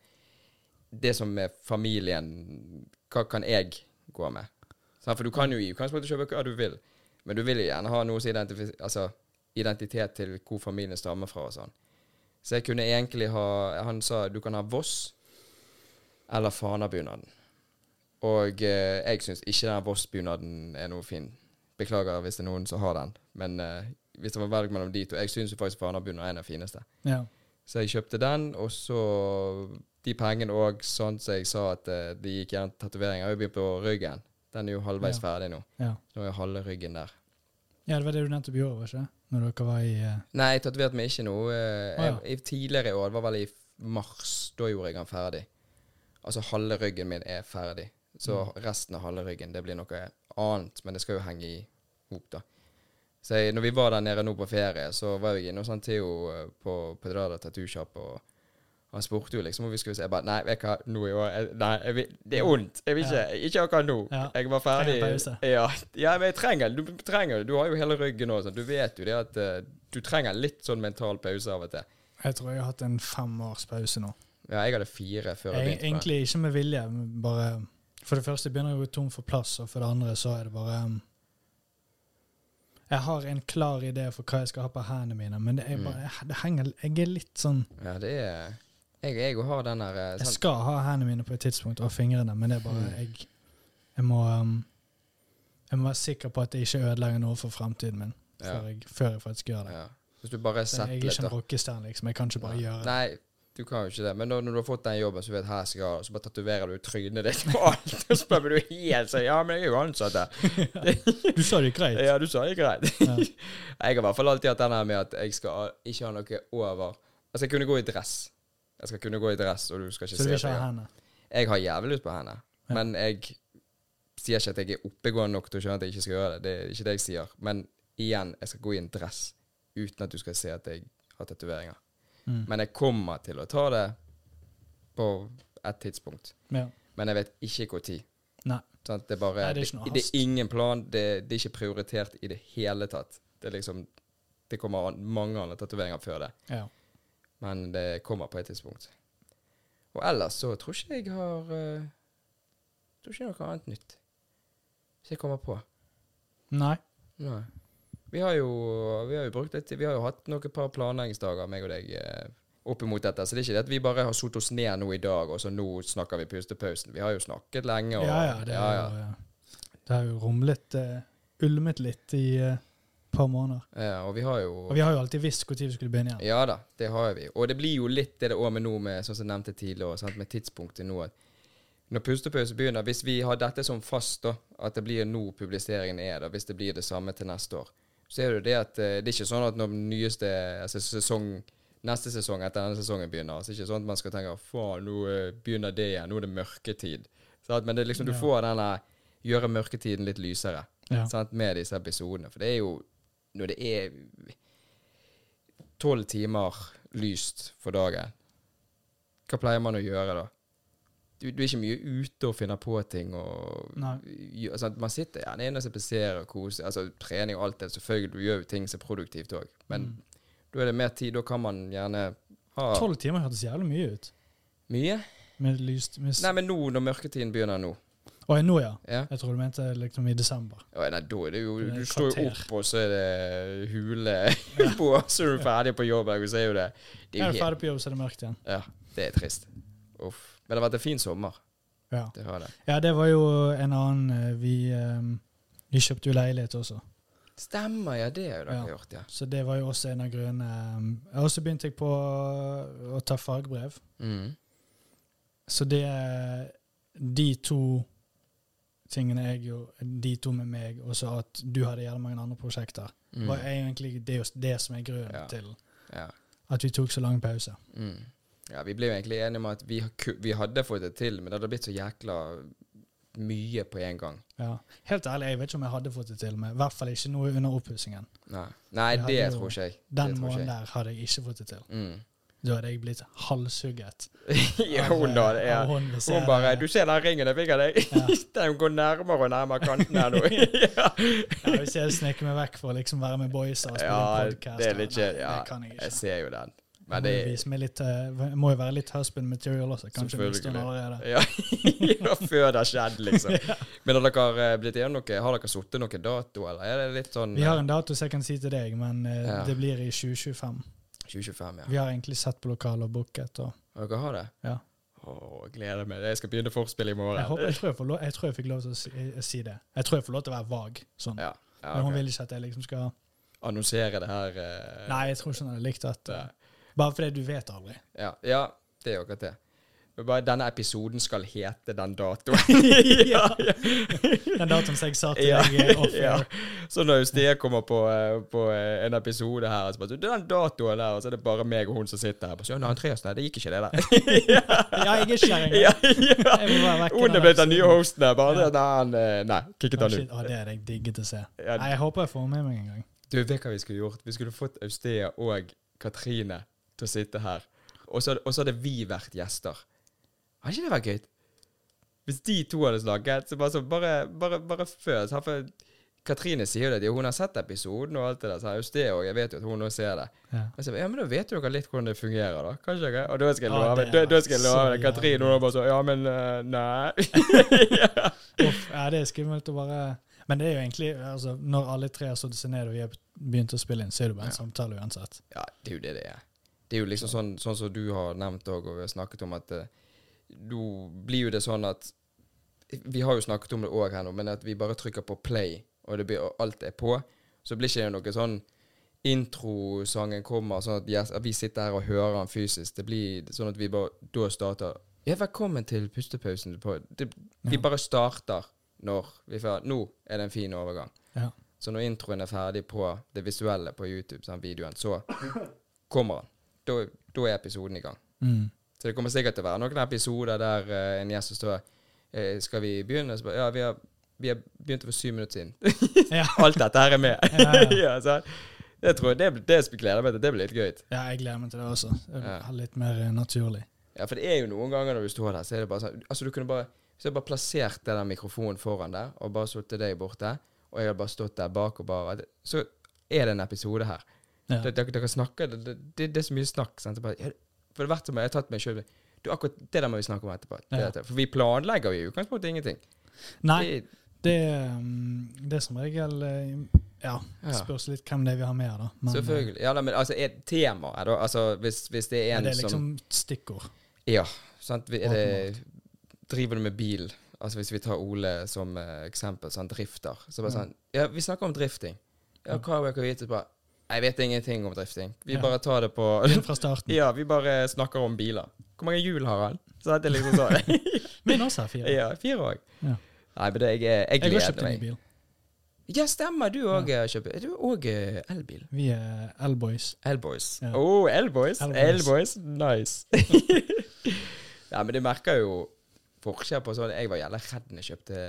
Det som er familien Hva kan jeg gå med? Sant? For du kan jo i utgangspunktet kjøpe hva du vil, men du vil jo gjerne ha noe som identifiserer altså, identitet til hvor familien stammer fra og sånn. Så jeg kunne egentlig ha Han sa du kan ha Voss eller Fana-bunaden. Og eh, jeg syns ikke den Voss-bunaden er noe fin. Beklager hvis det er noen som har den, men eh, hvis det var valg mellom de to Jeg syns faktisk Fana-bunaden er den fineste. Ja. Så jeg kjøpte den, og så de pengene òg, sånn som jeg sa at eh, det gikk gjerne tatoveringer. Jeg har begynt på ryggen. Den er jo halvveis Ja. ferdig nå. ja. Nå er halve ryggen der. Ja, det var det du nettopp gjorde, var ikke det? Når dere var i uh... Nei, jeg tatoverte meg ikke nå. Å, ja. Tidligere i år, det var vel i mars, da gjorde jeg den ferdig. Altså halve ryggen min er ferdig. Så Mm. resten av halve ryggen, det blir noe annet, men det skal jo henge i hop, da. Så jeg, når vi var der nede nå på ferie, så var jeg inne hos han Theo eh, på Pedrada Tattoo Shop, og han spurte jo liksom om vi skulle se. Jeg bare Nei, vet hva, nå i år Nei, vil, det er vondt. Jeg vil ikke Ikke akkurat nå. Ja. Jeg var ferdig. Ja, ja, men jeg trenger Du trenger. Du har jo hele ryggen nå. Sånn. Du vet jo det at eh, du trenger litt sånn mental pause av og til. Jeg tror jeg har hatt en fem års pause nå. Ja, jeg hadde fire før jeg Jeg, begynte egentlig ikke med vilje, bare For det første begynner jeg å gå tom for plass, og for det andre så er det bare um, Jeg har en klar idé for hva jeg skal ha på hendene mine, men det er Mm. jeg, det henger, Jeg er litt sånn Ja, det er Jeg, jeg har den der sånn. Jeg skal ha hendene mine på et tidspunkt, og fingrene, men det er bare Mm. Jeg, jeg må um, Jeg må være sikker på at jeg ikke ødelegger noe for fremtiden min ja, før, jeg, før jeg faktisk gjør det. ja. Hvis du bare setter litt. jeg er ikke en rockestjerne, liksom. Jeg kan ikke bare gjøre det. Nei, du kan jo ikke det. Men når, når du har fått den jobben, så vet her skal jeg ha, så bare tatoverer du trynet ditt på alt. Og så blir du helt sånn Ja, men jeg er jo ansatt der. Du sa det greit. Ja, du sa det greit. Ja. Jeg har i hvert fall alltid hatt den her med at jeg skal ikke ha noe over Altså, jeg kunne gå i dress. Jeg skal kunne gå i dress, og du skal ikke Så du vil se ikke ha henne? Jeg har jævlig lyst på henne, Ja. men jeg sier ikke at jeg er oppegående nok til å skjønne at jeg ikke skal gjøre det. Det er ikke det jeg sier. Men igjen, jeg skal gå i en dress uten at du skal se at jeg har tatoveringer. Mm. Men jeg kommer til å ta det på et tidspunkt. Ja. Men jeg vet ikke når. Sånn, Det bare Nei, det er det, det, er ingen plan. Det, det er ikke prioritert i det hele tatt. Det liksom Det kommer an, mange andre tatoveringer før det. Ja. Men det kommer på et tidspunkt. Og ellers så tror ikke jeg har uh, Tror ikke noe annet nytt. Hvis jeg kommer på. Nei. Nei. Vi har jo, vi har jo brukt litt Vi har jo hatt noen par planleggingsdager, meg og deg, eh, opp imot dette. Så det er ikke det at vi bare har satt oss ned nå i dag, og så nå snakker vi pustepausen. Vi har jo snakket lenge. Og, Ja, ja. Det, ja, ja. jo, ja. det har jo rumlet uh, Ulmet litt i et par måneder. Ja, og vi har jo Og vi har jo alltid visst når vi skulle begynne igjen. Ja da, det har vi. Og det blir jo litt det det òg med nå, med, sånn som jeg nevnte tidligere, sant, med tidspunktet nå. at når pustepause begynner, hvis vi har dette som fast, da, at det blir nå publiseringen er, da, hvis det blir det samme til neste år, så er det jo det at eh, det er ikke sånn at når den nyeste altså sesong neste sesong etter denne sesongen begynner, så er det ikke sånn at man skal tenke faen, nå eh, begynner det igjen, nå er det mørketid. Sånn, Men det liksom, du får denne gjøre mørketiden litt lysere Ja. sånn, med disse episodene. For det er jo når det er tolv timer lyst for dagen, hva pleier man å gjøre da? Du, du er ikke mye ute og finner på ting. og altså. Man sitter gjerne inne og ser på serier og koser Altså trening og alt det. Selvfølgelig, du gjør jo ting som er produktivt òg, men Mm. da er det mer tid. Da kan man gjerne ha Tolv timer hørtes jævlig mye ut. mye. Med lyst med Nei, men nå når mørketiden begynner nå Å, nå, ja. ja. Jeg tror du mente liksom i desember. Ja, nei, da er det jo Du står jo opp, og så er det hule på, så er du ferdig på jobb. Og så er jo det Det er, jo er du ferdig på jobb, så er det mørkt igjen. Ja, det er trist. Uff. Men det har vært en fin sommer. Ja. Det det. ja, det var jo en annen eh, Vi, eh, vi kjøpte jo leilighet også. Stemmer, ja. Det har dere Ja. gjort, ja. Så det var jo også en av grunnene. Jeg har også begynt jeg på å ta fagbrev. mm. Så det er De to tingene jeg gjorde, de to med meg, og så at du hadde gjerne mange andre prosjekter, Mm. var egentlig det, det som er grunnen Ja. til Ja. at vi tok så lang pause. Mm. Ja. Vi ble jo egentlig enige om at vi, vi hadde fått det til, men det hadde blitt så jækla mye på en gang. Ja. Helt ærlig, jeg vet ikke om jeg hadde fått det til men I hvert fall ikke noe under oppussingen. Nei, Nei det jo- tror ikke jeg. Den måneden der hadde jeg ikke fått det til. Mm. Da hadde jeg blitt halshugget. ja, hun da. eh, Ja. Hun, Hun bare 'Du ser den ringen jeg fikk av deg?' Ja. Den går nærmere og nærmere kanten her nå. ja. ja, Hvis jeg sneker meg vekk for å liksom være med boysa og spille ja, podkast det. Ja, det kan jeg ikke. jeg ser jo den. Men må, det jo litt, eh, må jo være litt husband material også. Kanskje mister hun allerede. Ja, ja, før det har skjedd, liksom. Men har dere eh, blitt igjen noe? Har dere satt noen dato, eller er det litt sånn Vi har en dato som jeg kan si til deg, men eh, Ja. det blir i 2025. 2025, ja. Vi har egentlig sett på lokal og booket. Og, dere har det? ja. Å, jeg gleder meg. Jeg skal begynne forspill i morgen. jeg, håper, jeg, tror jeg, lov, jeg tror jeg fikk lov til å si, eh, si det. Jeg tror jeg får lov til å være vag. Sånn. Ja, ja Men hun vil ikke at jeg liksom skal Annonsere det her eh, Nei, jeg tror ikke hun hadde likt at eh, Bare fordi du vet aldri. Ja, ja det er jo akkurat det. Men Bare denne episoden skal hete den datoen. ja. Den datoen som jeg sa til Ja, deg eh, off ja. Så når Stea kommer på, eh, på eh, en episode her, så bare, «Du, den datoen der, og så er det bare meg og hun som sitter her. Så, ja, Andreas, nei, det gikk ikke det der. Ja, jeg er ikke her engang. ja, ja. Hun er blitt den nye hosten her. Bare Ja. nei, nei, kicket han ut. det er jeg digget å se. Ja, Nei, jeg håper jeg får med meg en gang. Du vet hva vi skulle gjort? Vi skulle fått Austea og Katrine til å sitte her. Og så og så hadde vi vært gjester. Hadde ikke det vært gøy? Hvis de to hadde snakket, så bare, så bare, bare, bare føs. Katrine sier jo det, hun har sett episoden og alt det der. Så Austea og jeg vet jo at hun nå ser det. Ja. Og så, ja, men da vet jo dere litt hvordan det fungerer, da. Kanskje dere? Og da skal jeg Ja, love det da, er skal jeg love det. Katrine hun var bare så Ja, men uh, nei. ja. Uff, ja, det er skummelt å bare Men det er jo egentlig altså, Når alle tre har satt seg ned og vi har begynt å spille inn, så er det bare en Ja. samtale uansett. Ja, det er jo det det er. Det er jo liksom sånn, sånn som du har nevnt òg, og vi har snakket om at eh, nå blir jo det sånn at Vi har jo snakket om det òg her nå, men at vi bare trykker på play, og, det blir, og alt er på, så blir ikke det noe sånn introsangen kommer, sånn at, yes, at vi sitter her og hører den fysisk. Det blir sånn at vi bare da starter Ja, velkommen til pustepausen. På. Det, vi Ja. bare starter når vi får Nå er det en fin overgang. Ja. Så når introen er ferdig på det visuelle på YouTube, sånn videoen, så kommer den. Da, da er episoden i gang. Mm. Så det kommer sikkert til å være noen episoder der uh, en gjest står uh, Skal vi begynne? Så bare, ja, vi har, vi har begynt for syv minutter siden. Ja. Alt dette her er med. Ja, ja. det tror jeg, det, det gleder jeg meg til. Det blir litt gøy. ja, jeg gleder meg til det også. Det er Litt mer eh, naturlig. Ja, for det er jo noen ganger når du står der, så er det bare sånn Altså, du kunne bare så jeg bare plassert den mikrofonen foran der, og bare satt deg borte, og jeg hadde bare stått der bak og bare Så er det en episode her. Ja. Dere, dere snakker det, det, det, det er så mye snakk. Sant? For det har vært som jeg har tatt meg sjøl Du, akkurat det der må vi snakke om etterpå. Ja. For vi planlegger jo i utgangspunktet ingenting. Nei, Det, det, um, det er som regel eh, Ja, Ja. spørs litt hvem det er vi har med da. Men, eh, selvfølgelig. Ja, da, men altså, er temaet da Altså, hvis, hvis det er en en det er som liksom stikkord. Ja. Sant? Det, driver du med bil? Altså Hvis vi tar Ole som eksempel eksempel, han drifter. Så bare sånn Ja, vi snakker om drifting. Ja, hva har dere vite? Bare Jeg vet ingenting om drifting. Vi Ja. bare tar det på fra starten. Ja, vi bare snakker om biler. Hvor mange hjul har han? Så det er liksom sånn. Min også er fire. ja, fire òg. Ja. Nei, men det, jeg, jeg Jeg har kjøpt en ny bil. Ja, stemmer. Du òg har kjøpt Er du òg elbil? Vi er L-boys. Elboys. Ja. Oh, Elboys. Elboys. Elboys. Nice. ja, men det merker jo forskjell på sånn Jeg var jævla redd når jeg kjøpte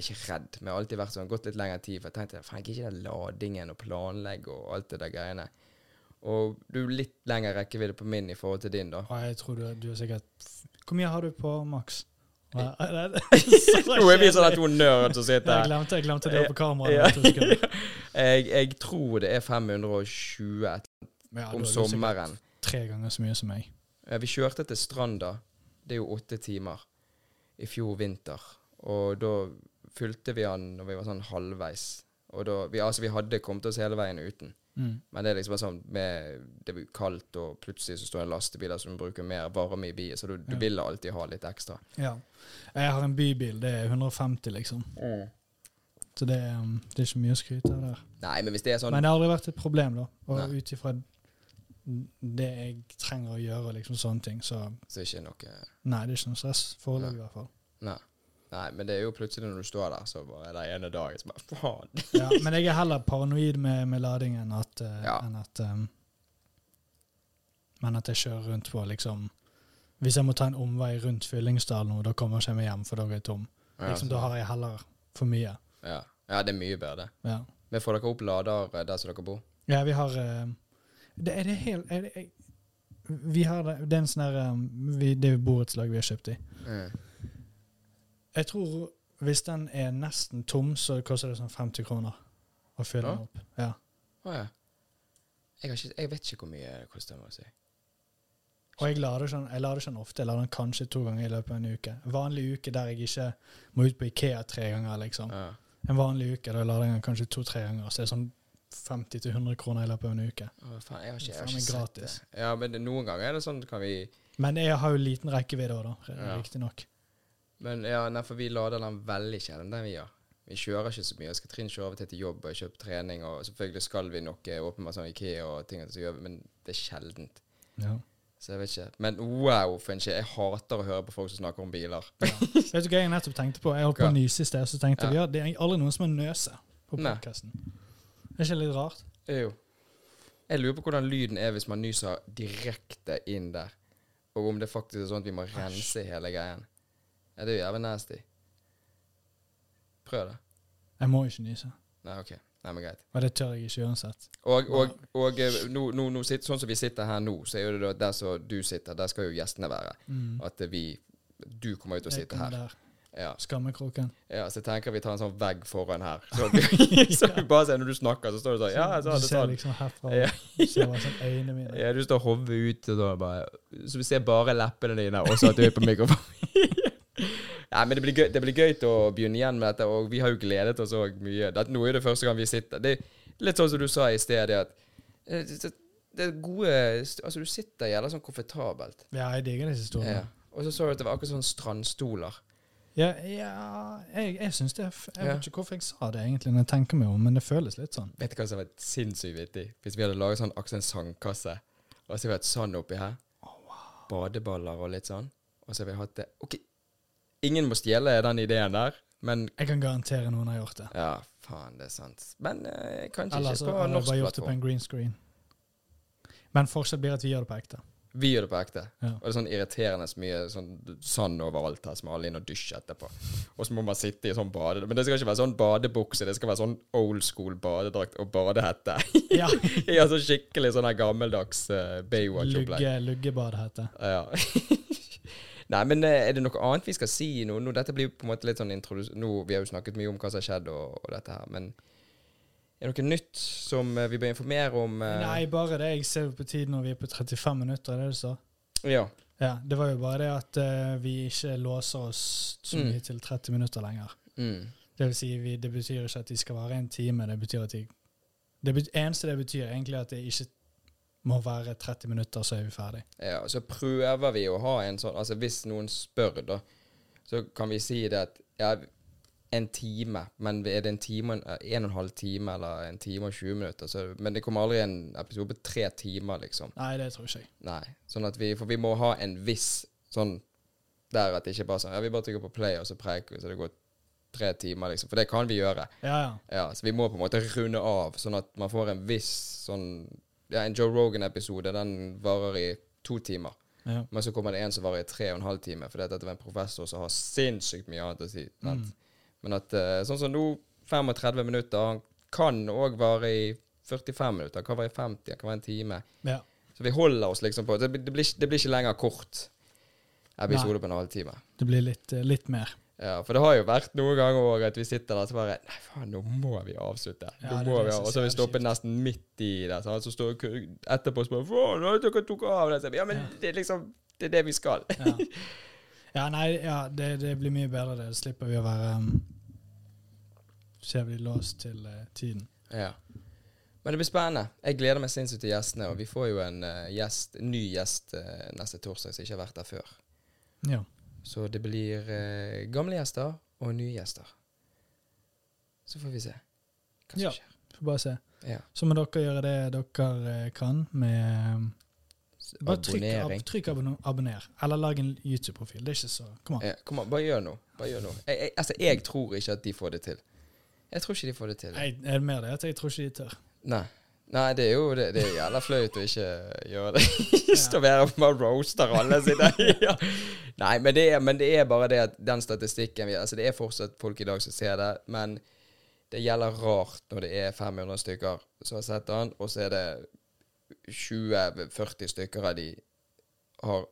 Ikke redd, men jeg har alltid vært sånn gått litt lengre tid. For jeg tenkte faen, jeg ikke den ladingen og planlegge og alt det der greiene. Og du litt lengre rekkevidde på min i forhold til din, da. Og jeg tror du, du er sikkert Hvor mye har du på maks? Nå er vi sånn to nerd som sitter Jeg her. glemte, jeg glemte det på kameraet. Ja. Jeg, jeg tror det er 520 et- Ja, om sommeren. Tre ganger så mye som meg. Ja, vi kjørte til Stranda. Det er jo åtte timer. I fjor vinter. Og da fylte vi han når vi var sånn halvveis. Og da, vi, altså, vi hadde kommet oss hele veien uten. Mm. Men det er liksom sånn med, Det blir kaldt, og plutselig så står det lastebiler som bruker mer varme i bilen, så du, du Ja. vil alltid ha litt ekstra. Ja. Jeg har en bybil. Det er 150, liksom. Så det, um, det er ikke mye å skryte av der. Nei, men hvis det er sånn Men det har aldri vært et problem, da. Og ut ifra det jeg trenger å gjøre, liksom sånne ting, så Så ikke noe Nei, det er ikke noe stress foreløpig, i hvert fall. Nei. Nei, men det er jo plutselig når du står der, så bare er det ene dagen så bare Faen. Ja, men jeg er heller paranoid med, med lading enn at, uh, Ja. enn at um, Men at jeg kjører rundt på liksom Hvis jeg må ta en omvei rundt Fyllingsdal nå, da kommer jeg ikke meg hjem, for da er jeg tom. Liksom, da har jeg heller for mye. ja. ja, det er mye bedre. Ja, Men får dere opp lader der som dere bor? ja vi har eh, det, Er det helt er det, Vi har det Det er en sånn her um, vi, Det er borettslag vi har kjøpt i. Jeg tror hvis den er nesten tom, så koster det sånn 50 kroner å fylle den opp. Ja. Oh, ja. Jeg, ikke, jeg vet ikke hvor mye det koster. må jeg si. Og jeg lader den jeg lader den ofte. Jeg lader den kanskje to ganger i løpet av en uke. Vanlig uke der jeg ikke må ut på Ikea tre ganger, liksom. Ja. En vanlig uke da lader den kanskje to-tre ganger. Så det er sånn 50-100 kroner i løpet av en uke. Å, faen, jeg har ikke, jeg har ikke sett det. Ja, men det, noen ganger er det sånn kan vi Men jeg har jo liten rekkevidde òg, da. Ja. Riktignok. Men ja, nei, for vi lader den veldig sjelden, den vi gjør. Vi kjører ikke så mye. Jeg skal Trinn kjøre over til til jobb og kjøpe trening, og selvfølgelig skal vi nok eh, åpenbart sånn Ikea og ting, men det er sjeldent. Ja. Så jeg vet ikke. Men wow, for en skje. Jeg hater å høre på folk som snakker om biler. Vet du hva jeg nettopp tenkte på? Jeg holdt på å nyse i sted, så tenkte jeg Ja. ja, det er aldri noen som har nøse på podkasten. Er ikke det litt rart? Jo. Jeg lurer på hvordan lyden er hvis man nyser direkte inn der. Og om det faktisk er sånn at vi må rense hele greien. Ja, det er jo jævlig nasty. Prøv det. Jeg må ikke nyse. Nei, OK. Nei, men greit. Og det tør jeg ikke uansett. Og, og, og eh, nå, nå, nå sitter, sånn som vi sitter her nå, så er det der som du sitter, der skal jo gjestene være. Mm. At eh, vi Du kommer jo til å sitte her. Der. Ja. Skammekroken. ja, så jeg tenker vi tar en sånn vegg foran her. Så så vi bare ser når du snakker, så står det sånn Ja, så, du ser sånn. liksom herfra. Ja. Du ser bare sånn øynene mine. Ja, du står hodet ut, og da bare Så vi ser bare leppene dine, og så at du er på mikrofonen. Nei, men det blir, gøy, det blir gøy å begynne igjen med dette, og vi har jo gledet oss òg mye. Det, nå er det første gang vi sitter Det er litt sånn som du sa i sted, det at eh, det, er gode Altså, du sitter jævla sånn komfortabelt. Ja, jeg digger disse Ja. stolene. Og så så du at det var akkurat sånn strandstoler. Ja, ja jeg, jeg syns det Jeg Ja. vet ikke hvorfor jeg sa det, egentlig, når jeg tenker meg om, men det føles litt sånn. Vet du hva som hadde vært sinnssykt vittig? Hvis vi hadde laget sånn Aksel Sandkasse, og så hadde vi hatt sand oppi her. Badeballer og litt sånn. Og så hadde vi hatt det OK, ingen må stjele den ideen der, men Jeg kan garantere noen har gjort det. Ja, faen, det er sant. Men eh, kanskje Eller ikke så på har vi norsk bare gjort det på en green screen. Men fortsatt blir at vi gjør det på ekte. Vi gjør det på ekte. Ja. Og det er sånn irriterende så mye sånn sand overalt her, så må alle inn og dusje etterpå. Og så må man sitte i sånn bade... Men det skal ikke være sånn badebukse, det skal være sånn old school badedrakt og badehette. Ja. ja, altså skikkelig sånn her gammeldags uh, Baywatch-opplegg. Lugge, luggebadehette. Ja. Nei, men eh, er det noe annet vi skal si nå? nå dette blir på en måte litt sånn introdus... Nå, Vi har jo snakket mye om hva som har skjedd og, og dette her, men er det noe nytt som eh, vi bør informere om? eh? Nei, bare det. Jeg ser jo på tiden når vi er på 35 minutter, er det du sa? Ja. Ja, det var jo bare det at uh, vi ikke låser oss så Mm. mye til 30 minutter lenger. Mm. Det vil si, vi, det betyr ikke at de skal vare en time. Det betyr at de Det betyr, eneste det betyr, egentlig at det ikke må være 30 minutter, så er vi ferdig. Ja, så prøver vi å ha en sånn Altså hvis noen spør, da, så kan vi si det at ja, en time, men er det en time, en- og en halv time eller en time og 20 minutter, så, men det kommer aldri en episode på tre timer, liksom. Nei, det tror ikke jeg. Nei. Sånn at vi, for vi må ha en viss sånn der at det ikke bare sånn Ja, vi bare trykker på play, og så preker vi, så det går tre timer, liksom. For det kan vi gjøre. Ja, ja. Ja, så vi må på en måte runde av, sånn at man får en viss sånn Ja, en Joe Rogan-episode, den varer i to timer. ja. Men så kommer det en som varer i tre og en halv time, fordi dette var en professor som har sinnssykt mye annet å si. Mm. Men at eh, sånn som nå, 35 minutter, kan òg vare i 45 minutter, kan være i 50, han kan være en time. ja. Så vi holder oss liksom på Det, blir- det, blir, det blir ikke lenger kort episode på en halvtime. Det blir litt, eh, litt mer. Ja, for det har jo vært noen ganger òg at vi sitter der så bare Nei, faen, nå må vi avslutte. Ja, Nå må vi. Og så har vi stoppet nesten midt i det. Sant? Så står etterpå og spør Faen, dere tok av det. Ja, men Ja. det er liksom Det er det vi skal. Ja, ja nei, ja, det, det blir mye bedre det. Slipper vi å være um, Så er vi låst til eh, tiden. Ja. Men det blir spennende. Jeg gleder meg sinnssykt til gjestene. Og vi får jo en eh, gjest, ny gjest eh, neste torsdag som ikke har vært der før. Ja. Så det blir eh, gamle gjester og nye gjester. Så får vi se hva som Ja. skjer. Får bare se. Ja. Så må dere gjøre det dere eh, kan med um, Bare trykk, ab, Abonnering. trykk abonner, abonner. Eller lag en YouTube-profil. Det er ikke så Kom an. Ja, kom an, bare gjør noe. Bare gjør noe. Jeg, jeg, altså, jeg tror ikke at de får det til. Jeg tror ikke de får det til. Nei, er det mer det at jeg tror ikke de tør? Nei. Nei, det er jo det, det er jævla flaut å ikke gjøre det. Stå der og bare roaster alle sine. ja. Nei, men det, er, men det er bare det at den statistikken vi, altså Det er fortsatt folk i dag som ser det, men det gjelder rart når det er 500 stykker som har sett den, og så er det 20-40 stykker av de har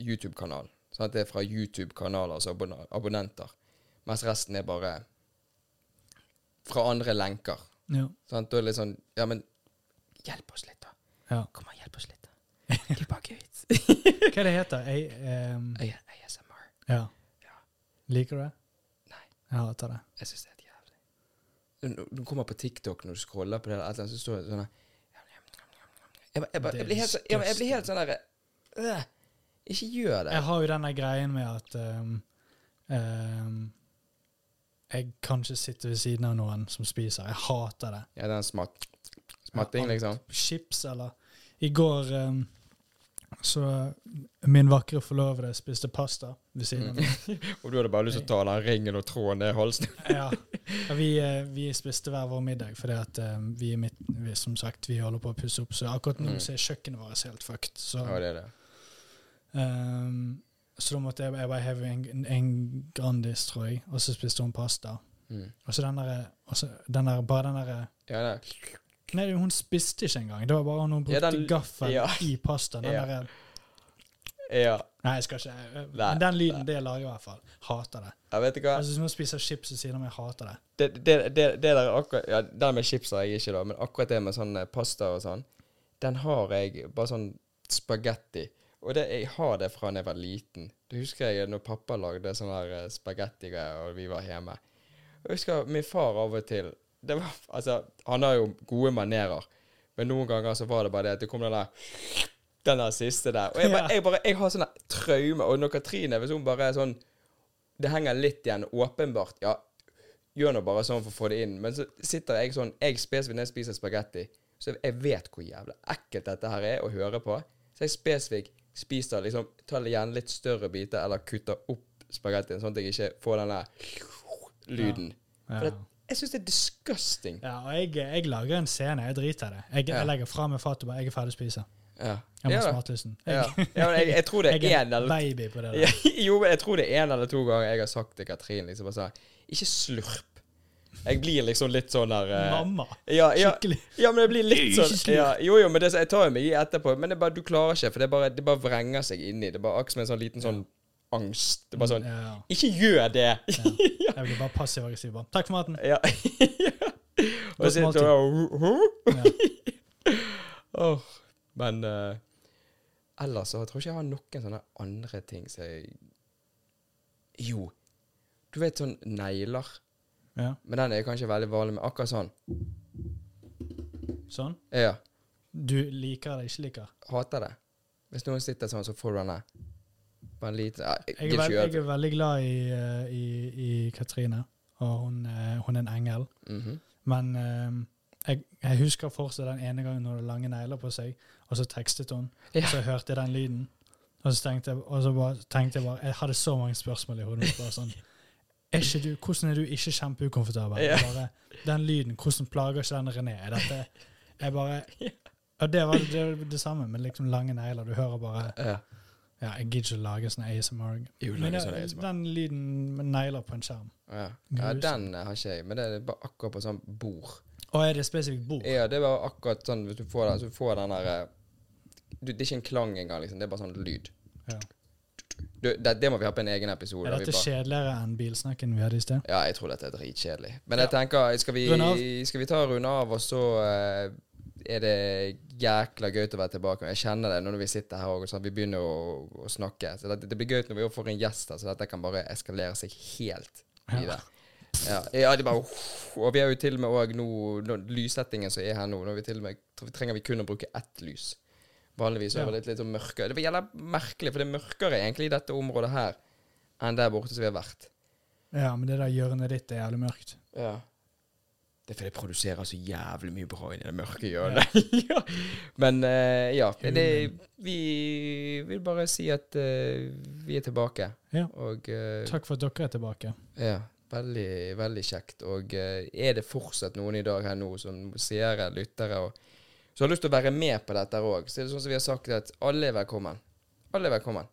YouTube-kanal. Sånn at det er fra YouTube-kanaler, altså abonnenter. Mens resten er bare fra andre lenker. Ja. Sant? Da er det litt sånn Ja, men hjelp oss litt, da. ja. Kom an, hjelp oss litt, da. Ikke bare gøy. Hva er det heter det? Um, ASMR. ja. Ja. Liker du det? Nei. Jeg hater det. Jeg syns det er et jævlig. Du, kommer på TikTok når du scroller på det, eller et eller annet, så står det sånn jeg, jeg, bare- jeg, blir helt, jeg blir helt sånn derre øh, Ikke gjør det. Jeg har jo denne greien med at um, um, jeg kan ikke sitte ved siden av noen som spiser. Jeg hater det. Ja, den smatt, smatting, liksom. Chips eller I går um, så min vakre forlovede spiste pasta ved siden av meg. Og du hadde bare lyst til å ta den ringen og tråden ned halsen. Ja. Ja, Vi, eh, vi spiste hver vår middag fordi at um, vi, mitt, vi, som sagt, vi holder på å pusse opp. Så akkurat nå Mm. så er kjøkkenet vårt helt fucked. Så, Ja, det er det. um, så da måtte jeg, jeg bare heve en, en Grandis, tror jeg, og så spiste hun pasta. Mm. Og så den derre Bare den derre Ja, det. Nei, hun spiste ikke engang. Det var bare hun Ja, brukte den- gaffel ja. i pasta. Den Ja. derre Ja. Nei, jeg skal ikke Men den lyden, nei. det lager jeg i hvert fall. Hater det. Jeg vet ikke hva. Altså, Hvis noen spiser chips ved siden av meg, hater det. det, det, det, det der akkurat Ja, den med chips har jeg ikke, da, men akkurat det med sånn eh, pasta og sånn, den har jeg bare sånn spagetti. Og det, jeg har det fra da jeg var liten. Det husker jeg når pappa lagde sånne eh, spagettigreier, og vi var hjemme. Jeg husker min far av og til det var, Altså, han har jo gode manerer, men noen ganger så var det bare det at det kom den der den der siste der. Og jeg, bare, jeg, bare, jeg har sånne traume. Og når Katrine, hvis hun bare er sånn Det henger litt igjen, åpenbart. Ja, gjør nå bare sånn for å få det inn. Men så sitter jeg sånn Jeg spesifikt når jeg spiser spagetti, så jeg vet hvor jævlig ekkelt dette her er å høre på. Så jeg spesifikt spiser liksom Tar gjerne litt større biter, eller kutter opp spagettien, sånn at jeg ikke får den der lyden. Ja. For det, jeg syns det er disgusting. Ja, og jeg, jeg lager en scene. Jeg driter i det. Jeg, Ja. jeg legger fra meg fatet og bare Jeg er ferdig å spise. Ja. Jeg må Ja, smartlysten. Jeg, ja jeg, jeg tror det jeg er én eller baby på det der. Ja, jo, jeg tror det er en eller to ganger jeg har sagt til Katrin liksom bare sånn Ikke slurp. Jeg blir liksom litt sånn der uh, Mamma. ja, ja, Skikkelig. ja, men det blir litt sånn ja, Jo, jo, men det, jeg tar jo meg i etterpå. Men det er bare, du klarer ikke, for det bare, det bare vrenger seg inni. Det er bare akkurat som en sånn liten sånn angst. Det er bare sånn Ja, ja. Ikke gjør det! Jeg blir bare passiv-aggressiv. bare, Takk for maten. Ja. Og så sitter du og Men uh, ellers så tror jeg ikke jeg har noen sånne andre ting som jeg Jo. Du vet sånn negler. Ja. Men den er kanskje veldig vanlig. Men akkurat sånn. Sånn. Ja. Du liker det, ikke liker? Hater det. Hvis noen sitter sånn, så får du den der. Bare en liten ja, Jeg Jeg er, veld, jeg er veldig glad i, eh, i, i Katrine. og hun, eh, hun er en engel. Mhm. Men um, jeg, jeg husker fortsatt den ene gangen hun hadde lange negler på seg, og så tekstet hun, Ja. og så hørte jeg den lyden. Og så tenkte jeg, og så bare, tenkte jeg bare Jeg hadde så mange spørsmål i hodet bare sånn, er ikke du, Hvordan er du ikke kjempeukomfortabel? Ja. Bare, den lyden, hvordan plager ikke den René? Er dette Jeg bare Og det var det, det samme med liksom lange negler. Du hører bare Ja. Ja, jeg gidder ikke å lage sånn ASMR. Jo, Men sånn ASMR. den lyden med negler på en skjerm. Ja. ja, den har ikke jeg, men det er bare akkurat på sånn bord. Og er det spesifikt bord? Ja, det er bare akkurat sånn hvis du får den, så får den der eh, du, Det er ikke en klang engang, liksom. Det er bare sånn lyd. Ja. Du, det, det må vi ha på en egen episode. Er dette bare- kjedeligere enn bilsnakken vi hadde i sted? Ja, jeg tror dette er dritkjedelig. Men Ja. jeg tenker, skal vi, skal vi ta og runde av, og så uh, er det jækla gøy å være tilbake. Jeg kjenner det når vi sitter her og sånn, vi begynner å, å snakke. Så det, det blir gøy når vi får en gjest her, så dette kan bare eskalere seg helt Ja. det. Ja, ja, det bare Og vi har jo til og med òg nå nå Lyssettingen som er her nå, når vi til og med trenger vi kun å bruke ett lys. Vanligvis så er Ja. det litt, litt sånn mørkere. Det gjelder merkelig, for det er mørkere egentlig i dette området her enn der borte som vi har vært. Ja, men det der hjørnet ditt er jævlig mørkt. Ja. Det er fordi jeg produserer så jævlig mye bra inni det mørke hjørnet. ja. Men uh, ja, det, vi vil bare si at uh, vi er tilbake. Ja. Og uh, Takk for at dere er tilbake. ja, veldig, veldig kjekt. Og er det fortsatt noen i dag her nå som seere, lyttere, og som har lyst til å være med på dette òg, så er det sånn som vi har sagt, at alle er velkommen. Alle er velkommen.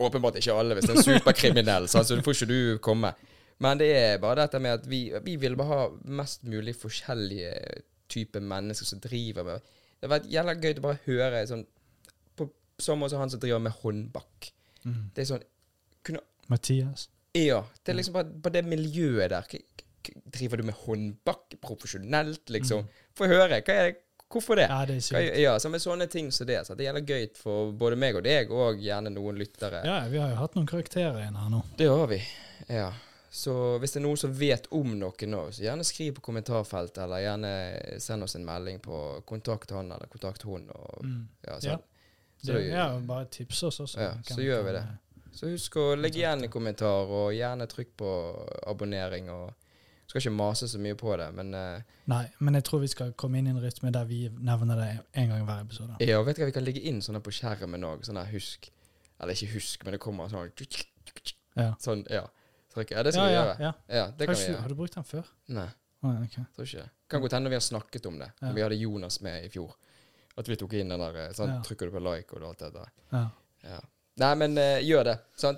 Åpenbart ikke alle hvis det er en superkriminell, så så får ikke du komme. Men det er bare dette med at vi, vi vil bare ha mest mulig forskjellige typer mennesker som driver med Det har vært jævla gøy å bare høre sånn På som han som driver med håndbak. Mm. Det er sånn kunne, Mathias. Ja. Det er liksom bare, bare det miljøet der. Driver du med håndbak profesjonelt, liksom? Få høre. Hva er det? Hvorfor det? Ja, det er sykt. ja, så med sånne ting som det. Så det gjelder gøy for både meg og deg, og gjerne noen lyttere. Ja, vi har jo hatt noen karakterer igjen her nå. Det har vi. Ja. Så hvis det er noen som vet om noe nå, så gjerne skriv på kommentarfeltet, eller gjerne send oss en melding på kontakt han eller kontakt hun. Og, Mm. ja, Ja. så, så, Det, ja, bare tips oss også. Ja, så gjør vi det. så husk å legge igjen en kommentar, og gjerne trykk på abonnering. og Skal ikke mase så mye på det, men uh, Nei, men jeg tror vi skal komme inn i en rytme der vi nevner det en gang hver episode. ja, og vet du hva, vi kan legge inn sånne på skjermen òg. Sånn her husk. Eller ikke husk, men det kommer sånn Ja. Sånn, ja. Trykker. Ja, det skal ja, vi gjøre. ja. Ja, det kan vi gjøre. har du brukt den før? Nei. Oh, okay. ok. Tror ikke det. Kan godt hende vi har snakket om det Ja. vi hadde Jonas med i fjor. At vi tok inn den der eh, sånn. Trykker du på like og alt det der. Ja. Ja. Nei, men uh, gjør det.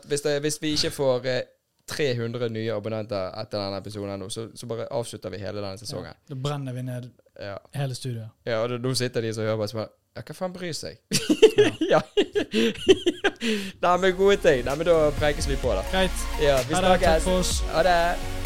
Hvis, det. hvis vi ikke får eh, 300 nye abonnenter etter denne episoden nå, så, så bare avslutter vi hele denne sesongen. Da brenner vi ned Ja. hele studioet. ja og nå sitter de som hører på og så bare Ja, hva faen bryr seg? Ja. ja. Nei, men gode ting. Nei, men da prekes vi på, da. Greit. Ja, vi snakkes. Ha det.